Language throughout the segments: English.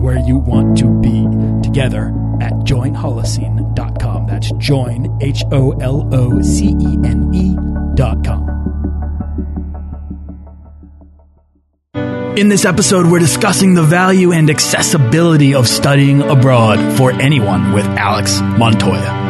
where you want to be together at joinholocene.com. That's join, H O L O C E N E.com. In this episode, we're discussing the value and accessibility of studying abroad for anyone with Alex Montoya.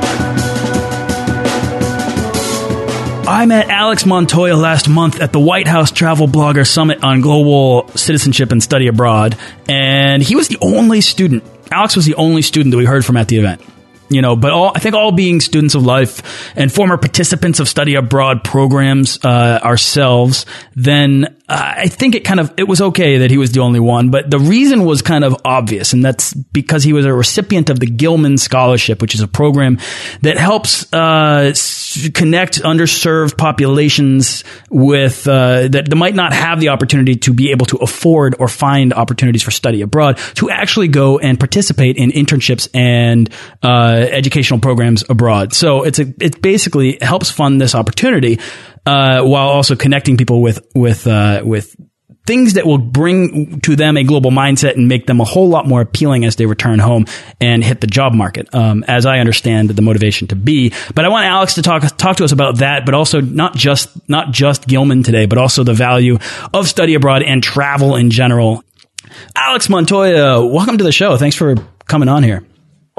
I met Alex Montoya last month at the White House Travel Blogger Summit on Global Citizenship and Study Abroad, and he was the only student Alex was the only student that we heard from at the event. You know, but all I think all being students of life and former participants of study abroad programs uh, ourselves, then I think it kind of it was okay that he was the only one, but the reason was kind of obvious, and that's because he was a recipient of the Gilman Scholarship, which is a program that helps uh, connect underserved populations with uh, that, might not have the opportunity to be able to afford or find opportunities for study abroad to actually go and participate in internships and uh, educational programs abroad. So it's a it basically helps fund this opportunity uh, while also connecting people with with uh, with things that will bring to them a global mindset and make them a whole lot more appealing as they return home and hit the job market. Um, as I understand the motivation to be, but I want Alex to talk talk to us about that, but also not just not just Gilman today, but also the value of study abroad and travel in general. Alex Montoya, welcome to the show. Thanks for coming on here.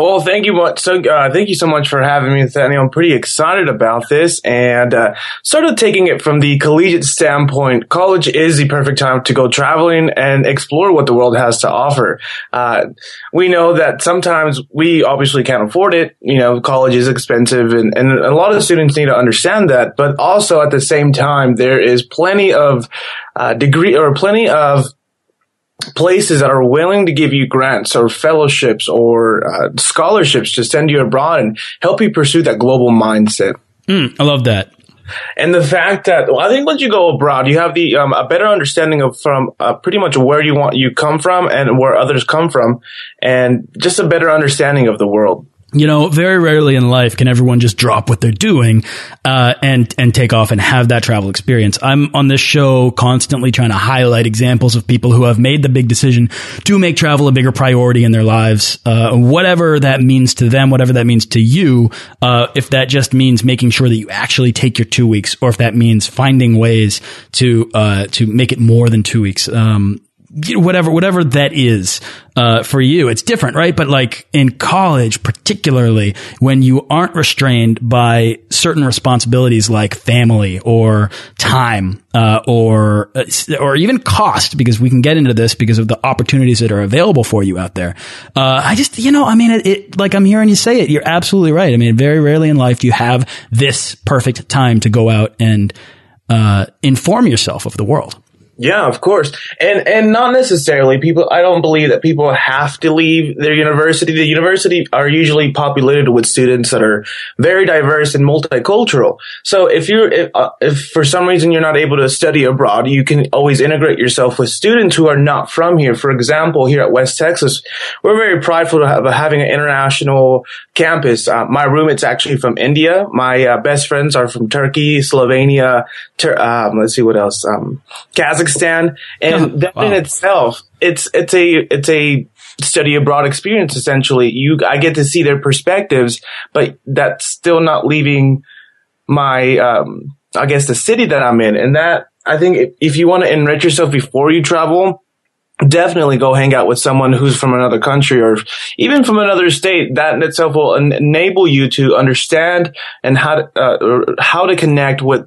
Well, thank you. So, uh, thank you so much for having me, Nathaniel. I'm pretty excited about this and uh, sort of taking it from the collegiate standpoint. College is the perfect time to go traveling and explore what the world has to offer. Uh, we know that sometimes we obviously can't afford it. You know, college is expensive, and, and a lot of students need to understand that. But also at the same time, there is plenty of uh, degree or plenty of places that are willing to give you grants or fellowships or uh, scholarships to send you abroad and help you pursue that global mindset. Mm, I love that. And the fact that well, I think once you go abroad, you have the um, a better understanding of from uh, pretty much where you want you come from and where others come from, and just a better understanding of the world you know, very rarely in life can everyone just drop what they're doing uh, and and take off and have that travel experience. I'm on this show constantly trying to highlight examples of people who have made the big decision to make travel a bigger priority in their lives, uh, whatever that means to them, whatever that means to you. Uh, if that just means making sure that you actually take your two weeks, or if that means finding ways to uh, to make it more than two weeks. Um, whatever whatever that is uh, for you. It's different, right? But like in college, particularly when you aren't restrained by certain responsibilities like family or time uh, or uh, or even cost, because we can get into this because of the opportunities that are available for you out there. Uh, I just you know, I mean, it, it like I'm hearing you say it. You're absolutely right. I mean, very rarely in life do you have this perfect time to go out and uh, inform yourself of the world. Yeah, of course. And and not necessarily people I don't believe that people have to leave their university. The university are usually populated with students that are very diverse and multicultural. So if you're if, uh, if for some reason you're not able to study abroad, you can always integrate yourself with students who are not from here. For example, here at West Texas, we're very prideful of having an international campus. Uh, my roommate's actually from India. My uh, best friends are from Turkey, Slovenia, Tur- um, let's see what else, um, Kazakhstan And that wow. in itself, it's it's a it's a study abroad experience. Essentially, you I get to see their perspectives, but that's still not leaving my um, I guess the city that I'm in, and that I think if you want to enrich yourself before you travel, definitely go hang out with someone who's from another country or even from another state. That in itself will enable you to understand and how to, uh, how to connect with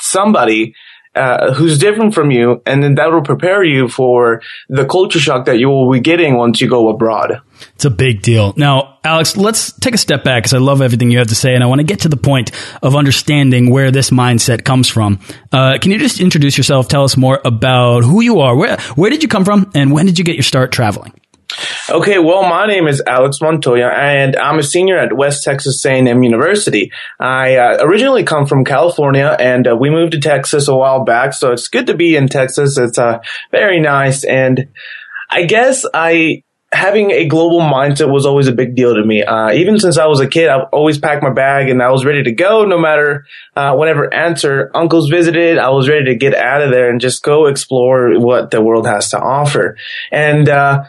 somebody uh, who's different from you, and then that will prepare you for the culture shock that you will be getting once you go abroad. It's a big deal. Now, Alex, let's take a step back because I love everything you have to say, and I want to get to the point of understanding where this mindset comes from. Uh, can you just introduce yourself? Tell us more about who you are. Where where did you come from, and when did you get your start traveling? Okay, well, my name is Alex Montoya, and I'm a senior at West Texas A&M University. I uh, originally come from California, and uh, we moved to Texas a while back, so it's good to be in Texas. It's uh, very nice, and I guess I having a global mindset was always a big deal to me. Uh, even since I was a kid, I've always packed my bag and I was ready to go no matter, uh, whenever answer uncles visited, I was ready to get out of there and just go explore what the world has to offer. And, uh,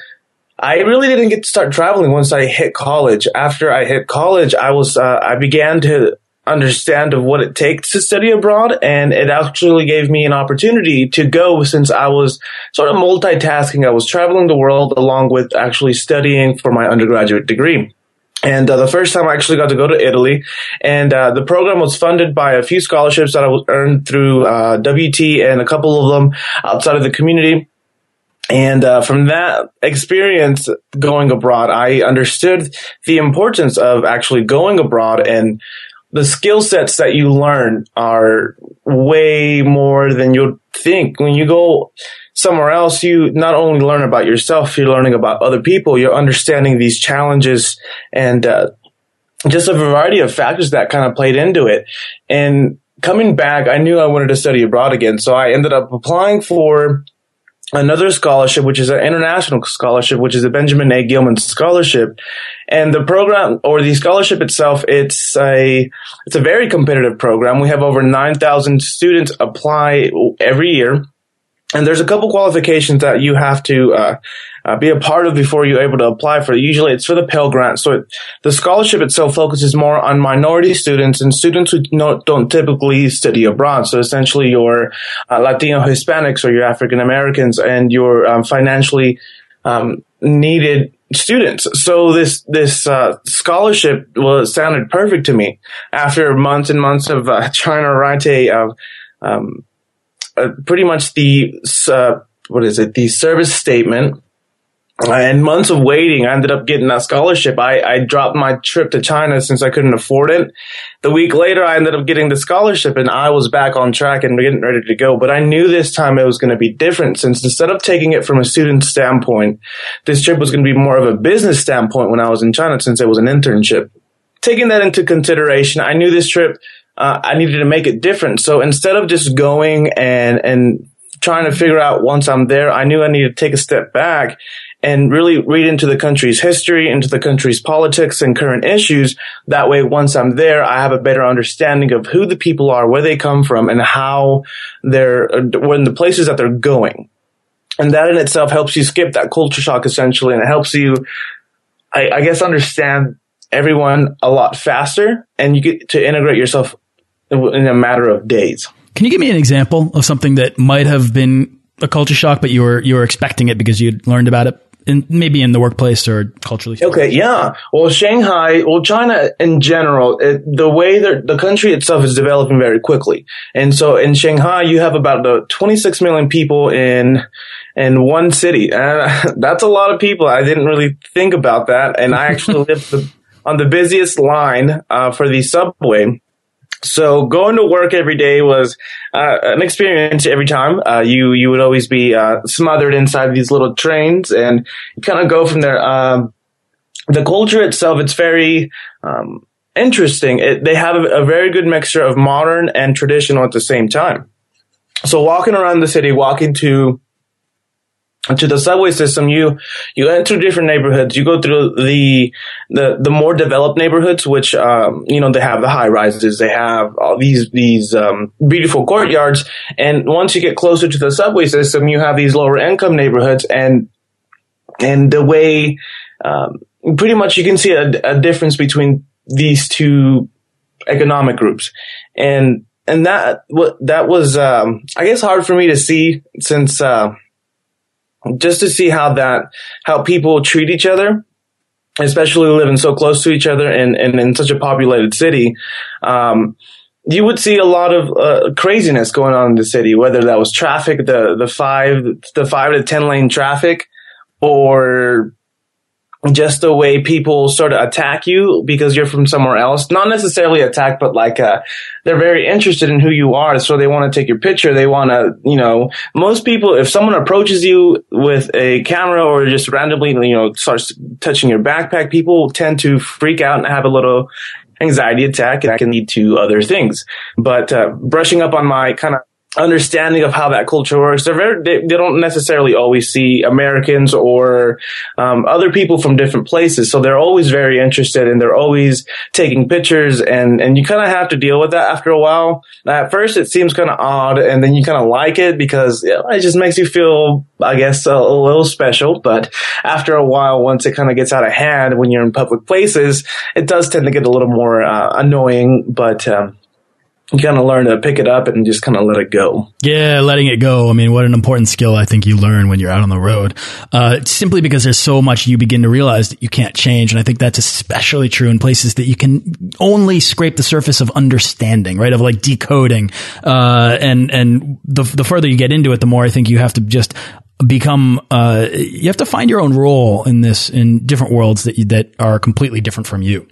I really didn't get to start traveling once I hit college. After I hit college, I was, uh, I began to understand of what it takes to study abroad. And it actually gave me an opportunity to go since I was sort of multitasking. I was traveling the world along with actually studying for my undergraduate degree. And uh, the first time I actually got to go to Italy, and uh, the program was funded by a few scholarships that I was earned through uh, WT and a couple of them outside of the community. And uh, from that experience going abroad, I understood the importance of actually going abroad and the skill sets that you learn are way more than you'd think. When you go somewhere else, you not only learn about yourself, you're learning about other people, you're understanding these challenges and uh, just a variety of factors that kind of played into it. And coming back, I knew I wanted to study abroad again. So I ended up applying for another scholarship, which is an international scholarship, which is the Benjamin A. Gilman scholarship. And the program or the scholarship itself, it's a, it's a very competitive program. We have over 9,000 students apply every year. And there's a couple qualifications that you have to uh, uh, be a part of before you're able to apply for it. Usually it's for the Pell Grant. So it, the scholarship itself focuses more on minority students and students who don't, don't typically study abroad. So essentially your uh, Latino Hispanics or your African Americans and your um, financially um, needed students. So this this uh, scholarship was sounded perfect to me. After months and months of uh, trying to write a uh, um, uh, pretty much the uh, what is it the service statement and months of waiting, I ended up getting that scholarship. I, I dropped my trip to China since I couldn't afford it. The week later, I ended up getting the scholarship and I was back on track and getting ready to go. But I knew this time it was going to be different since instead of taking it from a student standpoint, this trip was going to be more of a business standpoint when I was in China since it was an internship. Taking that into consideration, I knew this trip, uh, I needed to make it different. So instead of just going and, and trying to figure out once I'm there, I knew I needed to take a step back and really read into the country's history, into the country's politics and current issues. That way, once I'm there, I have a better understanding of who the people are, where they come from, and how they're, when the places that they're going. And that in itself helps you skip that culture shock essentially, and it helps you, I, I guess, understand everyone a lot faster, and you get to integrate yourself in a matter of days. Can you give me an example of something that might have been a culture shock, but you were you were expecting it because you'd learned about it in, maybe in the workplace or culturally? Okay, yeah. Well, Shanghai, well, China in general, it, the way that the country itself is developing very quickly, and so in Shanghai, you have about the 26 million people in in one city. and that's a lot of people. I didn't really think about that, and I actually lived the, on the busiest line uh, for the subway. So going to work every day was uh, an experience every time. Uh, you you would always be uh, smothered inside these little trains, and kind of go from there. Um, the culture itself, it's very um, interesting. It, they have a, a very good mixture of modern and traditional at the same time. So walking around the city, walking to to the subway system, you you enter different neighborhoods. You go through the the the more developed neighborhoods, which um, you know they have the high rises, they have all these these um, beautiful courtyards, and once you get closer to the subway system, you have these lower income neighborhoods, and and the way um, pretty much you can see a, a difference between these two economic groups, and and that what that was um, I guess hard for me to see since. Uh, just to see how that, how people treat each other, especially living so close to each other and, and in such a populated city. Um, you would see a lot of uh, craziness going on in the city, whether that was traffic, the the five the five to ten lane traffic, or just the way people sort of attack you because you're from somewhere else. Not necessarily attack, but like, uh, they're very interested in who you are. So they want to take your picture. They want to, you know, most people, if someone approaches you with a camera or just randomly, you know, starts touching your backpack, people tend to freak out and have a little anxiety attack and that can lead to other things. But, uh, brushing up on my kind of understanding of how that culture works. They're very, they, they don't necessarily always see Americans or um, other people from different places. So they're always very interested and they're always taking pictures and, and you kind of have to deal with that after a while. At first it seems kind of odd and then you kind of like it because you know, it just makes you feel, I guess, a, a little special. But after a while, once it kind of gets out of hand when you're in public places, it does tend to get a little more uh, annoying. But, um, you kind of learn to pick it up and just kind of let it go. Yeah, letting it go. I mean, what an important skill I think you learn when you're out on the road. Uh, simply because there's so much you begin to realize that you can't change. And I think that's especially true in places that you can only scrape the surface of understanding, right? Of like decoding. Uh, and, and the, the further you get into it, the more I think you have to just become uh, you have to find your own role in this in different worlds that you, that are completely different from you.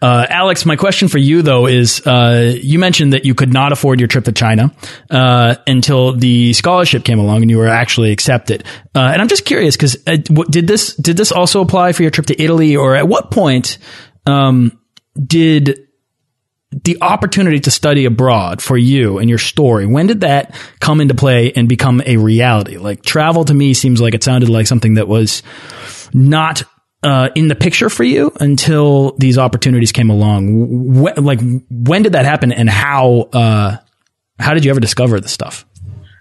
Uh, Alex, my question for you though is, uh, you mentioned that you could not afford your trip to China uh, until the scholarship came along and you were actually accepted. Uh, and I'm just curious because uh, did this did this also apply for your trip to Italy, or at what point um, did the opportunity to study abroad for you and your story when did that come into play and become a reality? Like travel to me seems like it sounded like something that was not uh, in the picture for you until these opportunities came along. When, like, when did that happen, and how uh, how did you ever discover this stuff?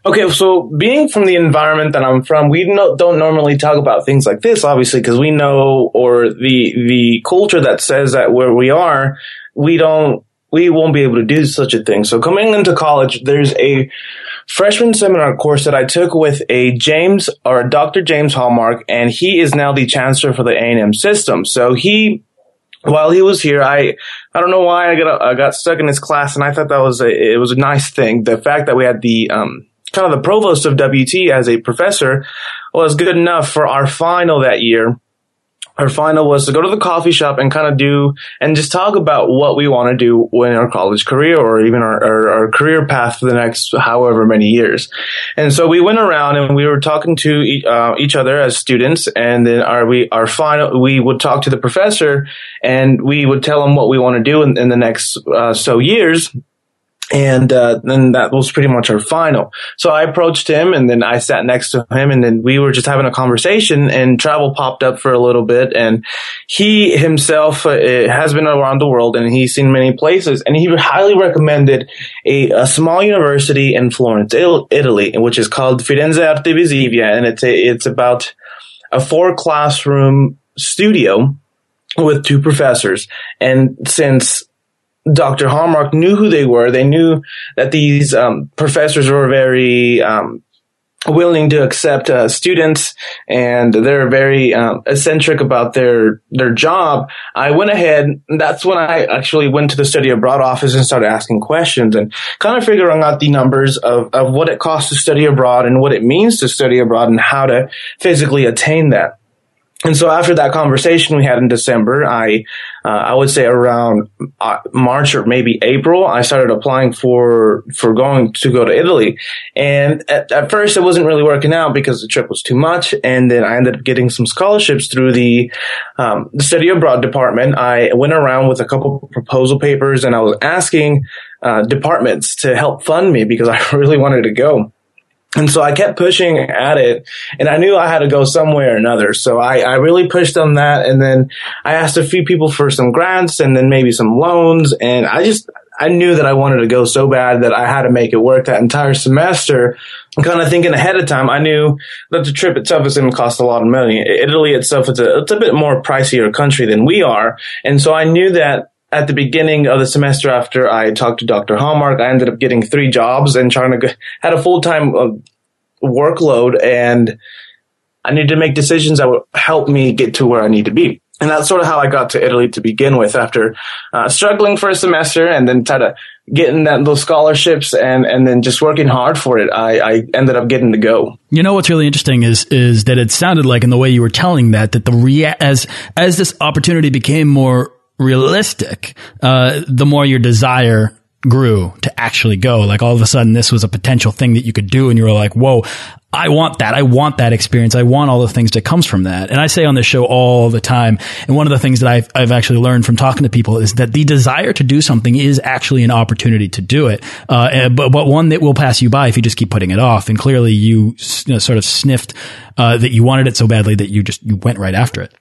Okay, so being from the environment that I'm from, we no, don't normally talk about things like this, obviously, because we know, or the the culture that says that where we are, we don't, we won't be able to do such a thing. So coming into college, there's a freshman seminar course that I took with a James or a Dr. James Hallmark, and he is now the chancellor for the A&M system. So he, while he was here, I, I don't know why I got, I got stuck in his class and I thought that was a, it was a nice thing. The fact that we had the, um, kind of the provost of WT as a professor was good enough for our final that year our final was to go to the coffee shop and kind of do and just talk about what we want to do in our college career or even our, our, our, career path for the next however many years. And so we went around and we were talking to uh, each other as students and then our, we, our final, we would talk to the professor and we would tell him what we want to do in, in the next uh, so years and uh, then that was pretty much our final. So I approached him, and then I sat next to him, and then we were just having a conversation. And travel popped up for a little bit, and he himself uh, has been around the world, and he's seen many places, and he highly recommended a, a small university in Florence, Italy, which is called Firenze Arte Visiva, and it's a, it's about a four classroom studio with two professors. And since Dr. Hallmark knew who they were. They knew that these um, professors were very um, willing to accept uh, students, and they're very um, eccentric about their their job. I went ahead. That's when I actually went to the study abroad office and started asking questions and kind of figuring out the numbers of of what it costs to study abroad and what it means to study abroad and how to physically attain that. And so after that conversation we had in December, I, uh, I would say around uh, March or maybe April, I started applying for, for going to go to Italy. And at, at, first it wasn't really working out because the trip was too much. And then I ended up getting some scholarships through the, um, the study abroad department. I went around with a couple proposal papers and I was asking, uh, departments to help fund me because I really wanted to go. And so I kept pushing at it and I knew I had to go somewhere or another. So I, I really pushed on that. And then I asked a few people for some grants and then maybe some loans. And I just, I knew that I wanted to go so bad that I had to make it work that entire semester. kind of thinking ahead of time, I knew that the trip itself is going to cost a lot of money. Italy itself is a, it's a bit more pricier country than we are. And so I knew that at the beginning of the semester after I talked to Dr. Hallmark, I ended up getting three jobs and trying to had a full time uh, workload and I needed to make decisions that would help me get to where I need to be. and that's sort of how I got to Italy to begin with after uh, struggling for a semester and then try to getting that those scholarships and and then just working hard for it I, I ended up getting to go you know what's really interesting is is that it sounded like in the way you were telling that that the rea- as as this opportunity became more realistic uh, the more your desire grew to actually go. Like all of a sudden, this was a potential thing that you could do, and you were like, "Whoa, I want that. I want that experience. I want all the things that comes from that." And I say on this show all the time, and one of the things that I've I've actually learned from talking to people is that the desire to do something is actually an opportunity to do it, uh, but but one that will pass you by if you just keep putting it off. And clearly, you, you know, sort of sniffed uh, that you wanted it so badly that you just you went right after it.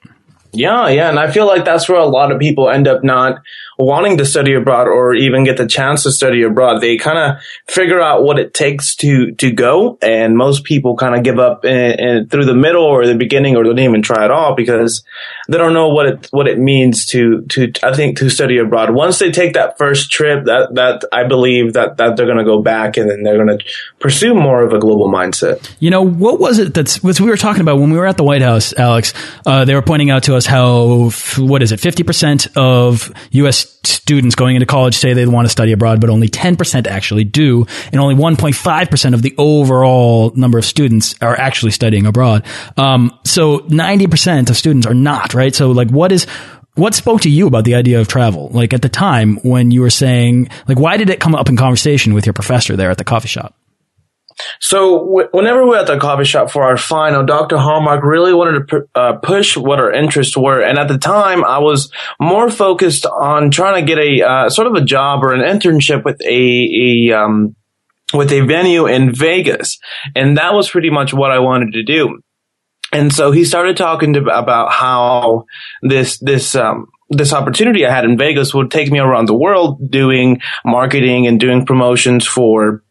Yeah, yeah, and I feel like that's where a lot of people end up not wanting to study abroad or even get the chance to study abroad. They kind of figure out what it takes to to go, and most people kind of give up in, in, through the middle or the beginning, or don't even try at all because they don't know what it what it means to to I think to study abroad. Once they take that first trip, that that I believe that that they're going to go back and then they're going to pursue more of a global mindset. You know, what was it that's what we were talking about when we were at the White House, Alex? Uh, they were pointing out to us how what is it, fifty percent of U.S students going into college say they want to study abroad, but only 10% actually do. And only 1.5% of the overall number of students are actually studying abroad. Um, so 90% of students are not, right? So like what is, what spoke to you about the idea of travel? Like at the time when you were saying, like, why did it come up in conversation with your professor there at the coffee shop? So whenever we were at the coffee shop for our final, Dr. Hallmark really wanted to uh, push what our interests were. And at the time, I was more focused on trying to get a uh, sort of a job or an internship with a, a um, with a venue in Vegas. And that was pretty much what I wanted to do. And so he started talking to, about how this, this, um, this opportunity I had in Vegas would take me around the world doing marketing and doing promotions for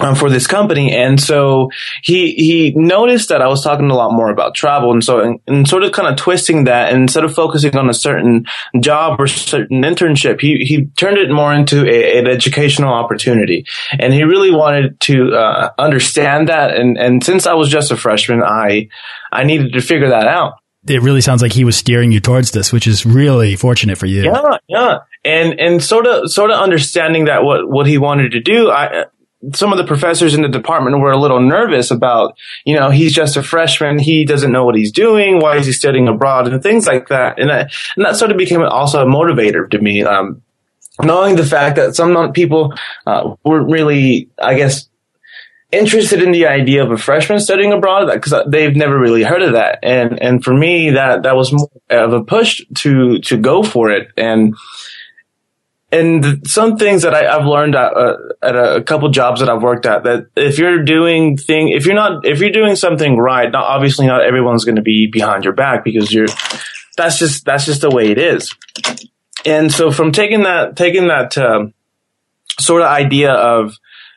um, for this company. And so he, he noticed that I was talking a lot more about travel. And so, and, and sort of kind of twisting that instead of focusing on a certain job or certain internship, he, he turned it more into a, an educational opportunity. And he really wanted to, uh, understand that. And, and since I was just a freshman, I, I needed to figure that out. It really sounds like he was steering you towards this, which is really fortunate for you. Yeah, yeah and and sort of sort of understanding that what what he wanted to do i some of the professors in the department were a little nervous about, you know, he's just a freshman. He doesn't know what he's doing. Why is he studying abroad and things like that? And, that, and that sort of became also a motivator to me. Um, knowing the fact that some people, uh, weren't really, I guess, interested in the idea of a freshman studying abroad because they've never really heard of that. And, and for me, that, that was more of a push to, to go for it. And, and some things that I, have learned at, uh, at a, a, couple jobs that I've worked at that if you're doing thing, if you're not, if you're doing something right, not obviously not everyone's going to be behind your back because you're, that's just, that's just the way it is. And so from taking that, taking that, um, sort of idea of,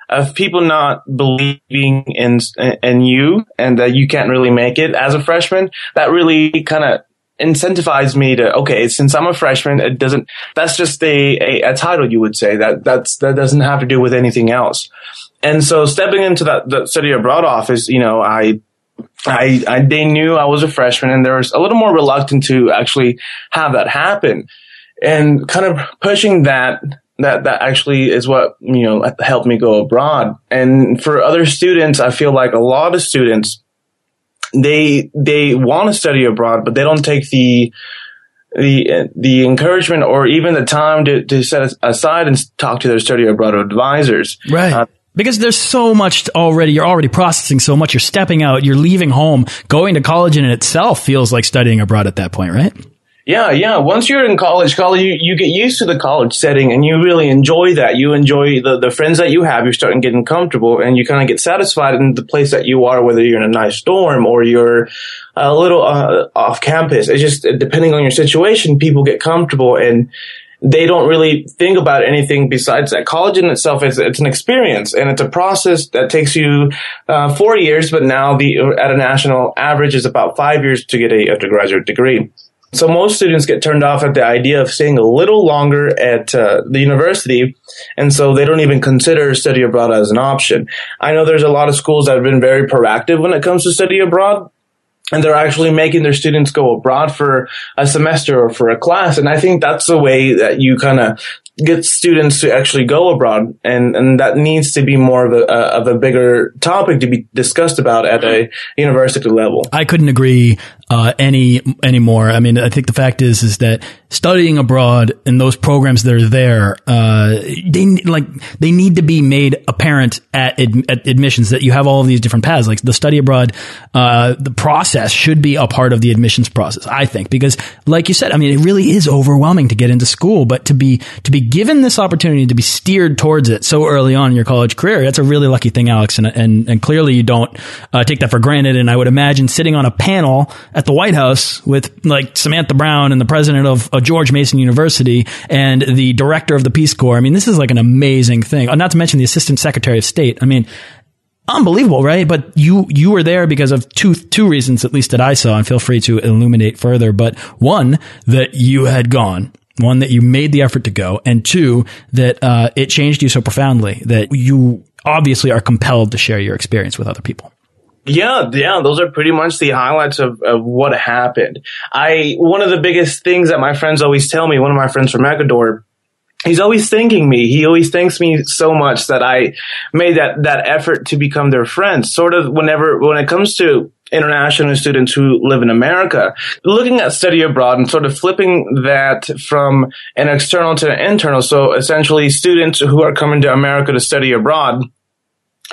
of people not believing in, in you and that you can't really make it as a freshman, that really kind of incentivized me to okay since i'm a freshman it doesn't that's just a, a, a, title you would say. That that's that doesn't have to do with anything else. And so stepping into that the study abroad office you know i I, I they knew i was a freshman and there was a little more reluctant to actually have that happen. And kind of pushing that that that actually is what you know helped me go abroad. And for other students i feel like a lot of students they they want to study abroad, but they don't take the the the encouragement or even the time to, to set aside and talk to their study abroad advisors. Right. Uh, because there's so much already, you're already processing so much. You're stepping out, you're leaving home, going to college in itself feels like studying abroad at that point, right? Yeah, yeah. Once you're in college, college, you, you get used to the college setting and you really enjoy that. You enjoy the, the friends that you have. You're starting getting comfortable and you kind of get satisfied in the place that you are, whether you're in a nice dorm or you're a little uh, off campus. It's just depending on your situation, people get comfortable and they don't really think about anything besides that. College in itself is it's an experience and it's a process that takes you uh, four years, but now the at a national average is about five years to get a undergraduate degree. So most students get turned off at the idea of staying a little longer at uh, the university, and so they don't even consider study abroad as an option. I know there's a lot of schools that have been very proactive when it comes to study abroad, and they're actually making their students go abroad for a semester or for a class. And I think that's the way that you kind of get students to actually go abroad. And, and that needs to be more of a, of a bigger topic to be discussed about at a university level. I couldn't agree uh, any anymore. I mean, I think the fact is is that studying abroad and those programs that are there, uh, they like they need to be made apparent at, ad, at, admissions that you have all of these different paths. Like the study abroad, uh, the process should be a part of the admissions process. I think because, like you said, I mean, it really is overwhelming to get into school, but to be to be given this opportunity to be steered towards it so early on in your college career, that's a really lucky thing, Alex. And and, and clearly you don't uh, take that for granted. And I would imagine sitting on a panel at the White House with like Samantha Brown and the president of, of George Mason University and the director of the Peace Corps. I mean, this is like an amazing thing. Uh, not to mention the assistant secretary of state. I mean, unbelievable, right? But you you were there because of two two reasons, at least that I saw, and feel free to illuminate further. But one that you had gone. One that you made the effort to go, and two that uh, it changed you so profoundly that you obviously are compelled to share your experience with other people. Yeah, yeah, those are pretty much the highlights of, of what happened. I, one of the biggest things that my friends always tell me, one of my friends from Ecuador, he's always thanking me. He always thanks me so much that I made that, that effort to become their friend. Sort of whenever, when it comes to international students who live in America, looking at study abroad and sort of flipping that from an external to an internal. So essentially students who are coming to America to study abroad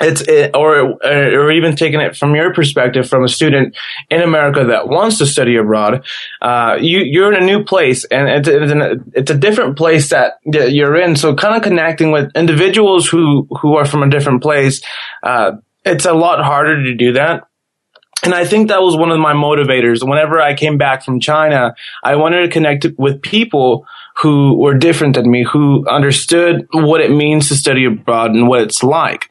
it's it, or or even taking it from your perspective from a student in America that wants to study abroad, uh, you you're in a new place and it's it's, it's a different place that you're in. So kind of connecting with individuals who who are from a different place, uh, it's a lot harder to do that. And I think that was one of my motivators. Whenever I came back from China, I wanted to connect with people who were different than me, who understood what it means to study abroad and what it's like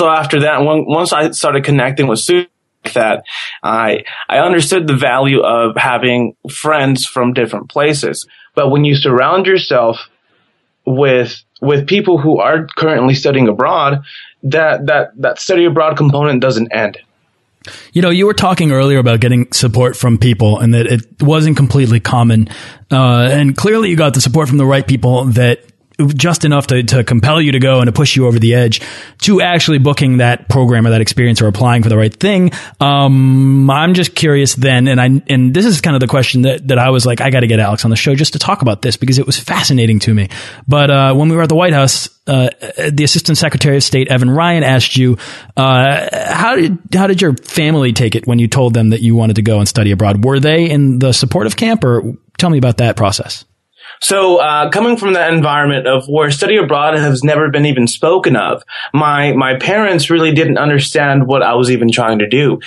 so after that, once I started connecting with students like that, I, I understood the value of having friends from different places. But when you surround yourself with, with people who are currently studying abroad, that, that, that study abroad component doesn't end. You know, you were talking earlier about getting support from people and that it wasn't completely common. Uh, and clearly you got the support from the right people that just enough to, to compel you to go and to push you over the edge to actually booking that program or that experience or applying for the right thing. Um, I'm just curious then, and I and this is kind of the question that, that I was like, I got to get Alex on the show just to talk about this because it was fascinating to me. But uh, when we were at the White House, uh, the Assistant Secretary of State Evan Ryan asked you, uh, how did how did your family take it when you told them that you wanted to go and study abroad? Were they in the supportive camp, or tell me about that process? So, uh, coming from that environment of where study abroad has never been even spoken of, my my parents really didn't understand what I was even trying to do.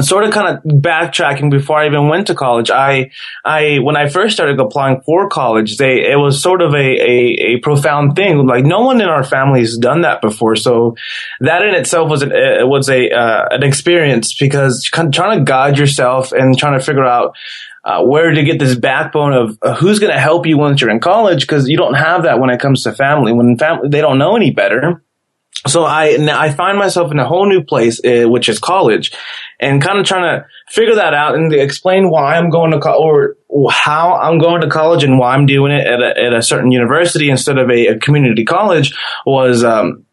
Sort of kind of backtracking before I even went to college, I, I, when I first started applying for college, they, it was sort of a, a, a profound thing. Like no one in our family has done that before. So that in itself was an, was a, uh, an experience because trying to guide yourself and trying to figure out uh, where to get this backbone of uh, who's going to help you once you're in college because you don't have that when it comes to family. When family they don't know any better. So I I find myself in a whole new place, uh, which is college, and kind of trying to figure that out and explain why I'm going to college or how I'm going to college and why I'm doing it at a, at a certain university instead of a, a community college was um,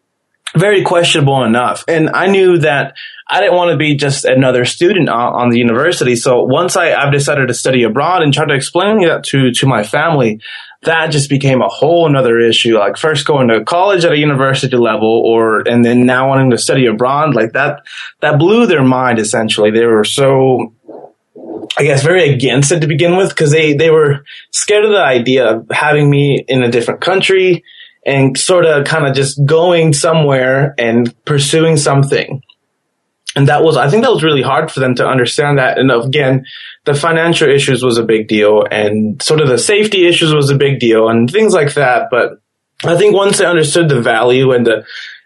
very questionable enough. And I knew that I didn't want to be just another student on, on the university. So once I, I've decided to study abroad and try to explain that to, to my family, that just became a whole another issue. Like first going to college at a university level or, and then now wanting to study abroad, like that, that blew their mind essentially. They were so, I guess very against it to begin with because they, they were scared of the idea of having me in a different country and sort of kind of just going somewhere and pursuing something and that was, I think that was really hard for them to understand that. And again, the financial issues was a big deal and sort of the safety issues was a big deal and things like that. But I think once they understood the value and the,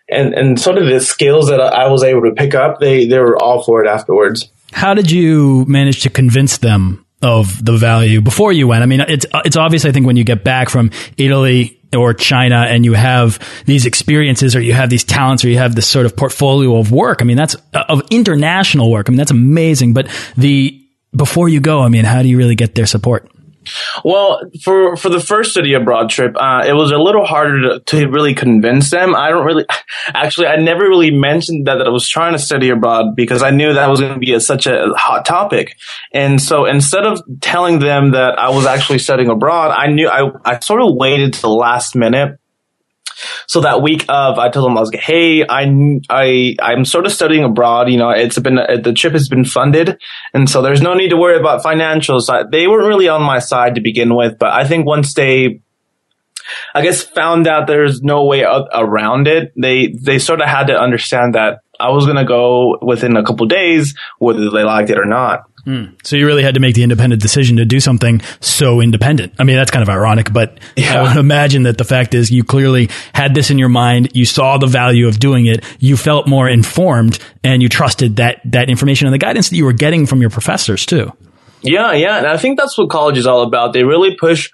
and, and sort of the skills that I was able to pick up, they, they were all for it afterwards. How did you manage to convince them of the value before you went? I mean, it's, it's obvious, I think, when you get back from Italy, or China and you have these experiences or you have these talents or you have this sort of portfolio of work. I mean, that's of international work. I mean, that's amazing. But the, before you go, I mean, how do you really get their support? Well, for for the first study abroad trip, uh, it was a little harder to, to, really convince them. I don't really, actually, I never really mentioned that, that I was trying to study abroad because I knew that was going to be a, such a hot topic. And so instead of telling them that I was actually studying abroad, I knew I, I sort of waited to the last minute so that week of, I told them I was like, "Hey, I I I'm sort of studying abroad. You know, it's been uh, the trip has been funded, and so there's no need to worry about financials. They weren't really on my side to begin with, but I think once they I guess found out there's no way around it. They they sort of had to understand that I was going to go within a couple days, whether they liked it or not. Mm. So you really had to make the independent decision to do something so independent. I mean, that's kind of ironic, but yeah. I would imagine that the fact is you clearly had this in your mind. You saw the value of doing it. You felt more informed and you trusted that, that information and the guidance that you were getting from your professors too. Yeah. Yeah. And I think that's what college is all about. They really push,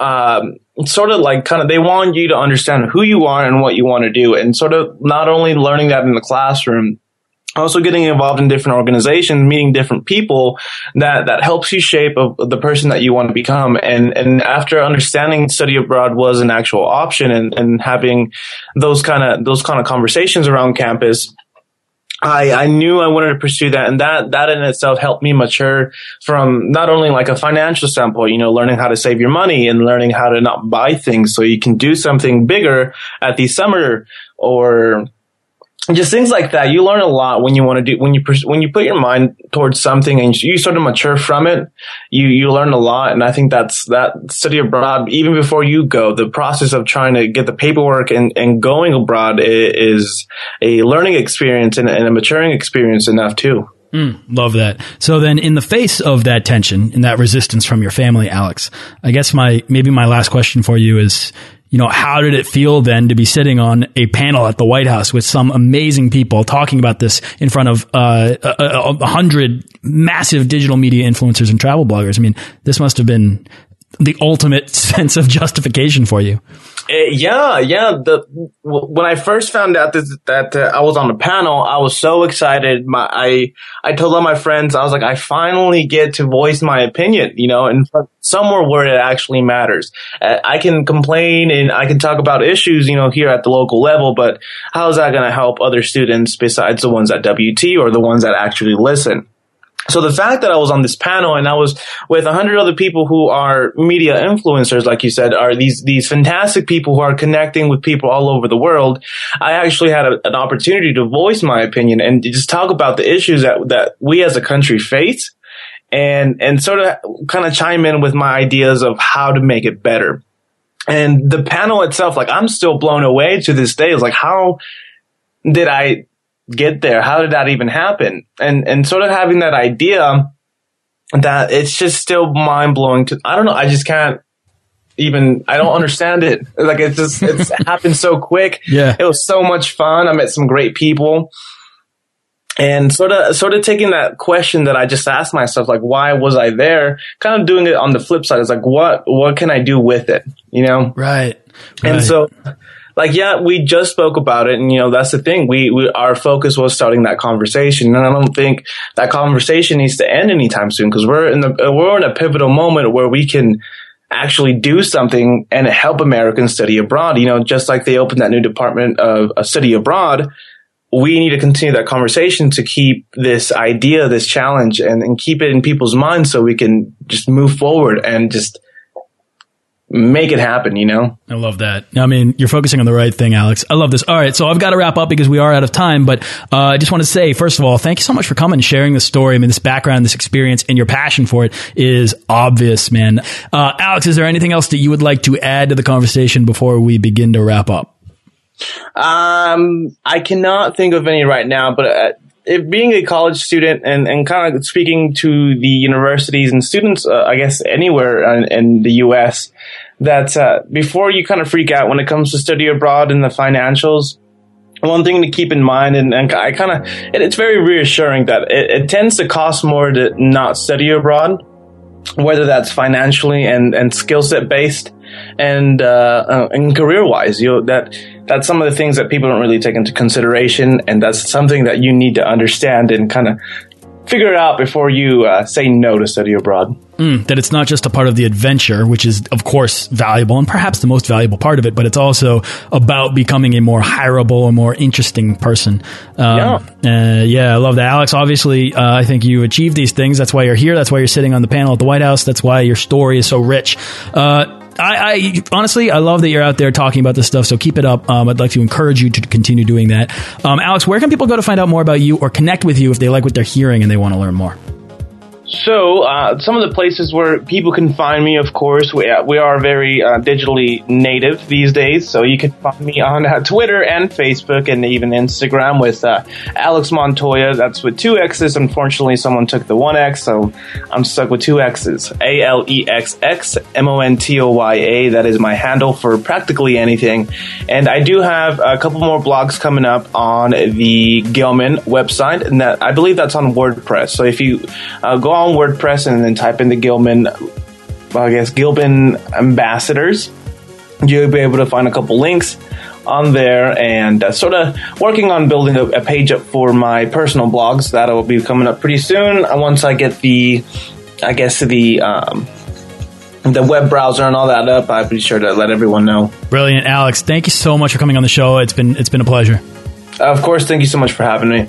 um, sort of like kind of, they want you to understand who you are and what you want to do and sort of not only learning that in the classroom, also getting involved in different organizations, meeting different people that, that helps you shape of the person that you want to become. And, and after understanding study abroad was an actual option and, and having those kind of, those kind of conversations around campus, I, I knew I wanted to pursue that. And that, that in itself helped me mature from not only like a financial standpoint, you know, learning how to save your money and learning how to not buy things so you can do something bigger at the summer or just things like that. You learn a lot when you want to do when you when you put your mind towards something and you sort of mature from it. You you learn a lot, and I think that's that study abroad. Even before you go, the process of trying to get the paperwork and, and going abroad is a learning experience and, and a maturing experience enough too. Mm, love that. So then, in the face of that tension and that resistance from your family, Alex, I guess my maybe my last question for you is you know, how did it feel then to be sitting on a panel at the White House with some amazing people talking about this in front of uh, a, a hundred massive digital media influencers and travel bloggers? I mean, this must have been the ultimate sense of justification for you. Uh, yeah, yeah. The when I first found out that that uh, I was on the panel, I was so excited. My I I told all my friends, I was like, I finally get to voice my opinion, you know, and somewhere where it actually matters. Uh, I can complain and I can talk about issues, you know, here at the local level, but how is that going to help other students besides the ones at WT or the ones that actually listen? So the fact that I was on this panel and I was with a hundred other people who are media influencers, like you said, are these, these fantastic people who are connecting with people all over the world. I actually had a, an opportunity to voice my opinion and just talk about the issues that, that we as a country face and, and sort of kind of chime in with my ideas of how to make it better. And the panel itself, like I'm still blown away to this day. It's like, how did I get there? How did that even happen? And and sort of having that idea that it's just still mind blowing to I don't know, I just can't even I don't understand it. Like it just it's happened so quick. Yeah. It was so much fun. I met some great people. And sort of sort of taking that question that I just asked myself, like why was I there? Kind of doing it on the flip side. It's like what what can I do with it? You know? Right. right. And so like, yeah, we just spoke about it. And, you know, that's the thing. We, we, our focus was starting that conversation. And I don't think that conversation needs to end anytime soon because we're in the, we're in a pivotal moment where we can actually do something and help Americans study abroad. You know, just like they opened that new department of, a study abroad. We need to continue that conversation to keep this idea, this challenge and, and keep it in people's minds so we can just move forward and just, make it happen, you know? I love that. I mean, you're focusing on the right thing, Alex. I love this. All right. So I've got to wrap up because we are out of time, but uh, I just want to say, first of all, thank you so much for coming and sharing the story. I mean, this background, this experience, and your passion for it is obvious, man. Uh, Alex, is there anything else that you would like to add to the conversation before we begin to wrap up? Um, I cannot think of any right now, but uh, it, being a college student and, and kind of speaking to the universities and students, uh, I guess anywhere in, in the U.S., that uh, before you kind of freak out when it comes to study abroad and the financials, one thing to keep in mind, and, and I kind of, it, it's very reassuring that it, it, tends to cost more to not study abroad, whether that's financially and, and skill set based and, uh, uh and career wise. You know, that, that's some of the things that people don't really take into consideration. And that's something that you need to understand and kind of figure it out before you uh, say no to study abroad. Mm, that it's not just a part of the adventure, which is, of course, valuable and perhaps the most valuable part of it, but it's also about becoming a more hireable, a more interesting person. Um, yeah. Uh, yeah, I love that. Alex, obviously, uh, I think you achieved these things. That's why you're here. That's why you're sitting on the panel at the White House. That's why your story is so rich. Uh, I, I, honestly, I love that you're out there talking about this stuff. So keep it up. Um, I'd like to encourage you to continue doing that. Um, Alex, where can people go to find out more about you or connect with you if they like what they're hearing and they want to learn more? So, uh, some of the places where people can find me, of course, we, uh, we are very uh, digitally native these days. So, you can find me on uh, Twitter and Facebook and even Instagram with uh, Alex Montoya. That's with two X's. Unfortunately, someone took the one X, so I'm stuck with two X's. A L E X X M O N T O Y A. That is my handle for practically anything. And I do have a couple more blogs coming up on the Gilman website, and that I believe that's on WordPress. So, if you uh, go on WordPress and then type in the Gilman, I guess Gilman ambassadors, you'll be able to find a couple links on there and uh, sort of working on building a, a, page up for my personal blogs. That'll be coming up pretty soon uh, once I get the, I guess the, um, the web browser and all that up. I'll be sure to let everyone know. Brilliant, Alex. Thank you so much for coming on the show. It's been it's been a pleasure. of course, thank you so much for having me.